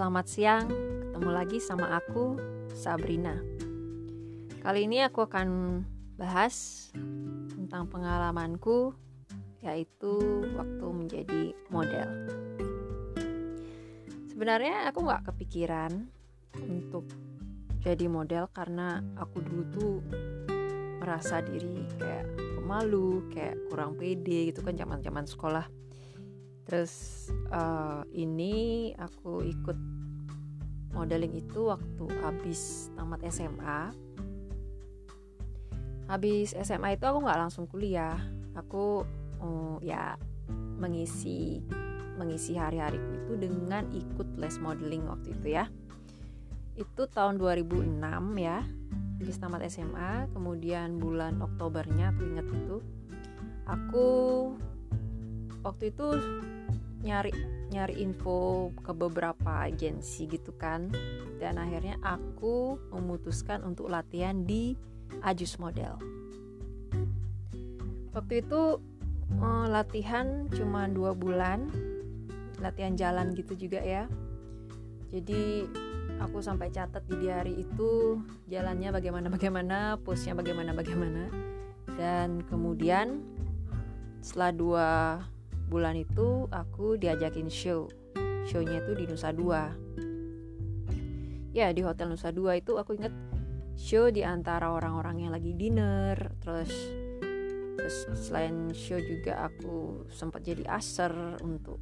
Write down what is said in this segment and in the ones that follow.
selamat siang. Ketemu lagi sama aku, Sabrina. Kali ini aku akan bahas tentang pengalamanku, yaitu waktu menjadi model. Sebenarnya aku nggak kepikiran untuk jadi model karena aku dulu tuh merasa diri kayak pemalu, kayak kurang pede gitu kan zaman-zaman sekolah terus uh, ini aku ikut modeling itu waktu habis tamat SMA habis SMA itu aku nggak langsung kuliah. Aku uh, ya mengisi mengisi hari-hariku itu dengan ikut les modeling waktu itu ya. Itu tahun 2006 ya habis tamat SMA kemudian bulan Oktobernya aku ingat itu aku waktu itu nyari nyari info ke beberapa agensi gitu kan. Dan akhirnya aku memutuskan untuk latihan di Ajus Model. Waktu itu uh, latihan cuma dua bulan. Latihan jalan gitu juga ya. Jadi aku sampai catat di diary itu jalannya bagaimana bagaimana posnya bagaimana bagaimana dan kemudian setelah dua bulan itu aku diajakin show. Shownya itu di Nusa Dua. Ya di hotel Nusa Dua itu aku inget show di antara orang-orang yang lagi dinner terus terus selain show juga aku sempat jadi aser untuk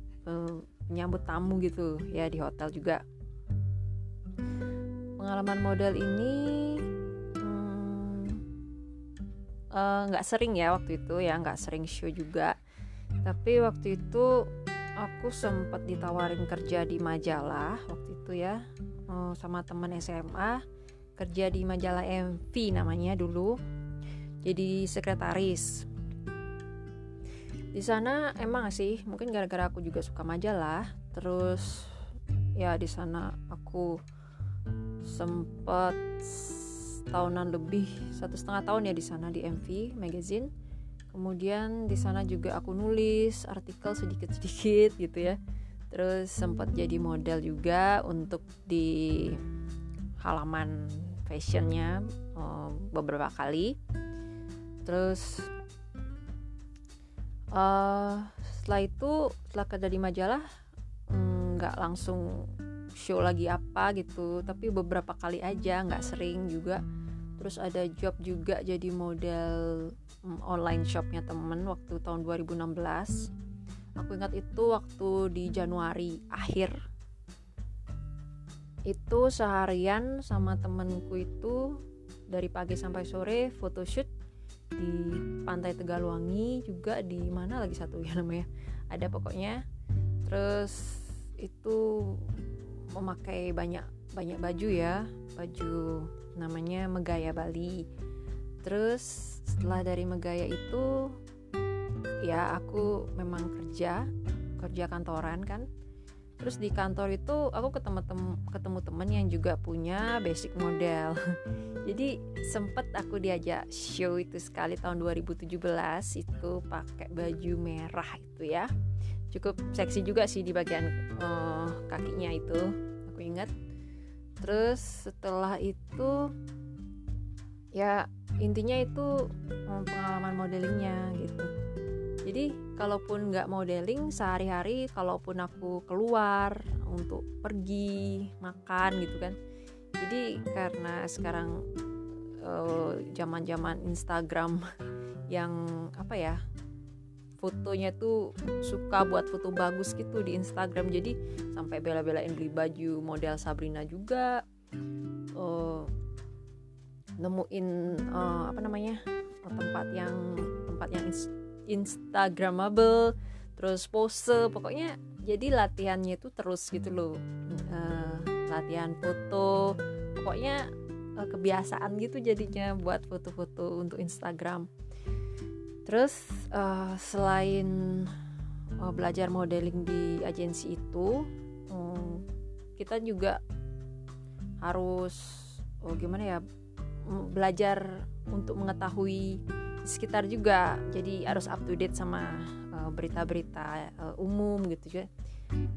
menyambut tamu gitu ya di hotel juga. Pengalaman model ini hmm, eh, nggak uh, sering ya waktu itu ya nggak sering show juga tapi waktu itu aku sempat ditawarin kerja di majalah waktu itu ya eh, sama teman SMA kerja di majalah MV namanya dulu. Jadi sekretaris. Di sana emang sih mungkin gara-gara aku juga suka majalah. Terus ya di sana aku sempat tahunan lebih satu setengah tahun ya di sana di MV magazine kemudian di sana juga aku nulis artikel sedikit-sedikit gitu ya. Terus sempat jadi model juga untuk di halaman fashionnya uh, beberapa kali. Terus uh, setelah itu setelah kerja di majalah mm, nggak mm, langsung show lagi apa gitu. Tapi beberapa kali aja nggak sering juga terus ada job juga jadi model Hmm, online shopnya temen waktu tahun 2016 aku ingat itu waktu di Januari akhir. Itu seharian sama temenku itu dari pagi sampai sore photoshoot di pantai Tegaluangi juga di mana lagi satu ya namanya. Ada pokoknya. Terus itu memakai banyak banyak baju ya. Baju namanya Megaya Bali. Terus setelah dari Megaya itu ya aku memang kerja kerja kantoran kan. Terus di kantor itu aku ketemu tem ketemu temen yang juga punya basic model. Jadi sempet aku diajak show itu sekali tahun 2017 itu pakai baju merah itu ya. Cukup seksi juga sih di bagian uh, kakinya itu aku ingat terus setelah itu ya intinya itu um, pengalaman modelingnya gitu. Jadi kalaupun nggak modeling sehari-hari kalaupun aku keluar untuk pergi makan gitu kan. Jadi karena sekarang zaman-zaman uh, Instagram yang apa ya fotonya tuh suka buat foto bagus gitu di Instagram. Jadi sampai bela-belain beli baju model Sabrina juga. Uh, nemuin uh, apa namanya tempat yang tempat yang instagramable terus pose. Pokoknya jadi latihannya itu terus gitu loh. Uh, latihan foto. Pokoknya uh, kebiasaan gitu jadinya buat foto-foto untuk Instagram terus uh, selain uh, belajar modeling di agensi itu um, kita juga harus oh gimana ya belajar untuk mengetahui sekitar juga. Jadi harus up to date sama uh, berita-berita uh, umum gitu ya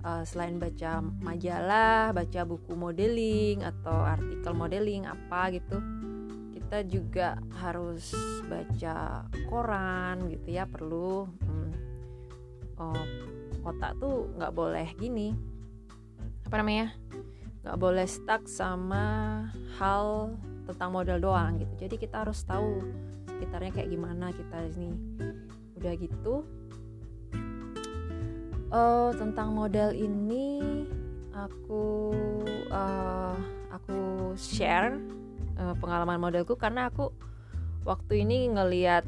uh, selain baca majalah baca buku modeling atau artikel modeling apa gitu kita juga harus baca koran gitu ya perlu hmm, oh, otak tuh nggak boleh gini. Apa namanya? Nggak boleh stuck sama hal tentang model doang gitu. Jadi kita harus tahu sekitarnya kayak gimana kita ini. Udah gitu uh, tentang model ini aku uh, aku share uh, pengalaman modelku karena aku waktu ini ngeliat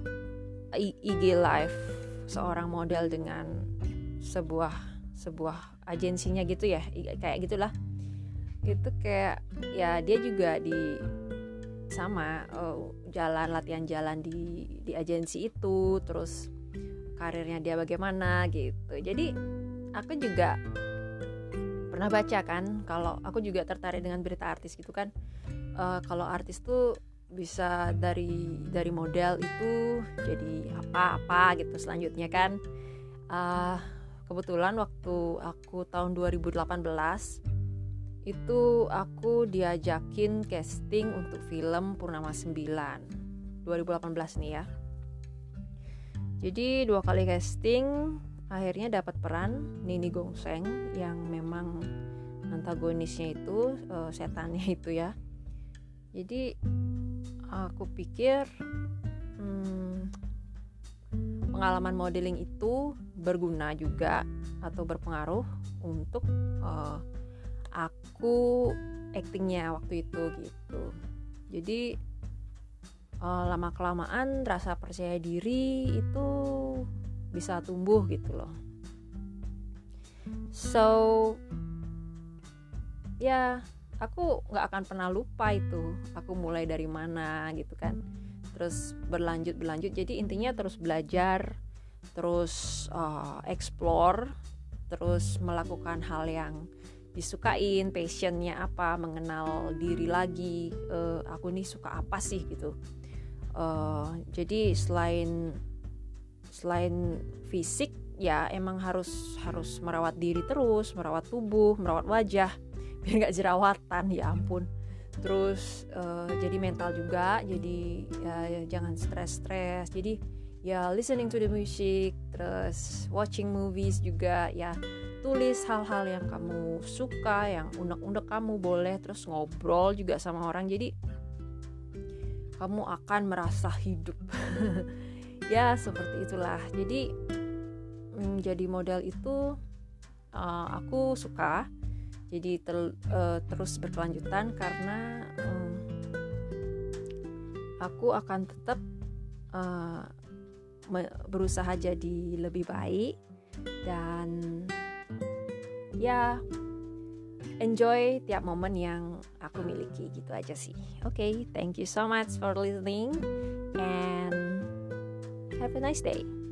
IG live seorang model dengan sebuah sebuah agensinya gitu ya kayak gitulah. Itu kayak ya dia juga di sama uh, jalan latihan jalan di di agensi itu terus karirnya dia bagaimana gitu. Jadi aku juga pernah baca kan kalau aku juga tertarik dengan berita artis gitu kan uh, kalau artis tuh bisa dari dari model itu jadi apa-apa gitu selanjutnya kan. Uh, kebetulan waktu aku tahun 2018 itu aku diajakin casting untuk film Purnama 9 2018 nih ya. Jadi dua kali casting akhirnya dapat peran Nini Gongseng yang memang antagonisnya itu uh, setannya itu ya jadi aku pikir hmm, pengalaman modeling itu berguna juga atau berpengaruh untuk uh, aku actingnya waktu itu gitu. Jadi uh, lama kelamaan rasa percaya diri itu bisa tumbuh gitu loh. So ya aku nggak akan pernah lupa itu. Aku mulai dari mana gitu kan. Terus berlanjut berlanjut. Jadi intinya terus belajar terus uh, explore terus melakukan hal yang disukain passionnya apa mengenal diri lagi uh, aku nih suka apa sih gitu. Uh, jadi selain selain fisik ya emang harus harus merawat diri terus merawat tubuh merawat wajah biar nggak jerawatan ya ampun. Terus uh, jadi mental juga jadi ya, ya jangan stres-stres. Jadi ya listening to the music terus watching movies juga ya tulis hal-hal yang kamu suka yang unek-unek kamu boleh terus ngobrol juga sama orang. Jadi kamu akan merasa hidup. Ya seperti itulah. Jadi menjadi mm, model itu uh, aku suka jadi tel, uh, terus berkelanjutan karena um, aku akan tetap uh, berusaha jadi lebih baik dan ya enjoy tiap momen yang aku miliki gitu aja sih. Oke, okay, thank you so much for listening and have a nice day.